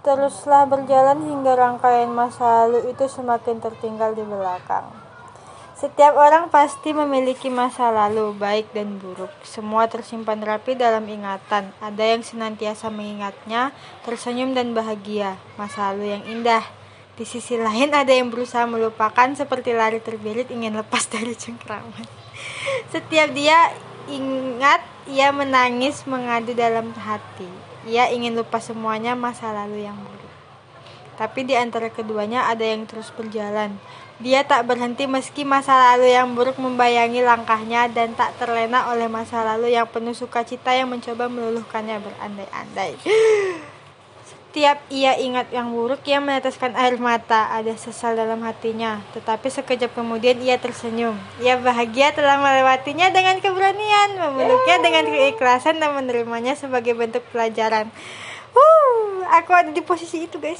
teruslah berjalan hingga rangkaian masa lalu itu semakin tertinggal di belakang. Setiap orang pasti memiliki masa lalu, baik dan buruk. Semua tersimpan rapi dalam ingatan. Ada yang senantiasa mengingatnya, tersenyum dan bahagia. Masa lalu yang indah. Di sisi lain ada yang berusaha melupakan seperti lari terbirit ingin lepas dari cengkraman. Setiap dia ingat, ia menangis mengadu dalam hati. Ia ingin lupa semuanya masa lalu yang buruk. Tapi di antara keduanya ada yang terus berjalan. Dia tak berhenti meski masa lalu yang buruk membayangi langkahnya dan tak terlena oleh masa lalu yang penuh sukacita yang mencoba meluluhkannya berandai-andai. Setiap ia ingat yang buruk, ia meneteskan air mata. Ada sesal dalam hatinya. Tetapi sekejap kemudian ia tersenyum. Ia bahagia telah melewatinya dengan keberanian, memeluknya dengan keikhlasan dan menerimanya sebagai bentuk pelajaran. Wuh, aku ada di posisi itu, guys.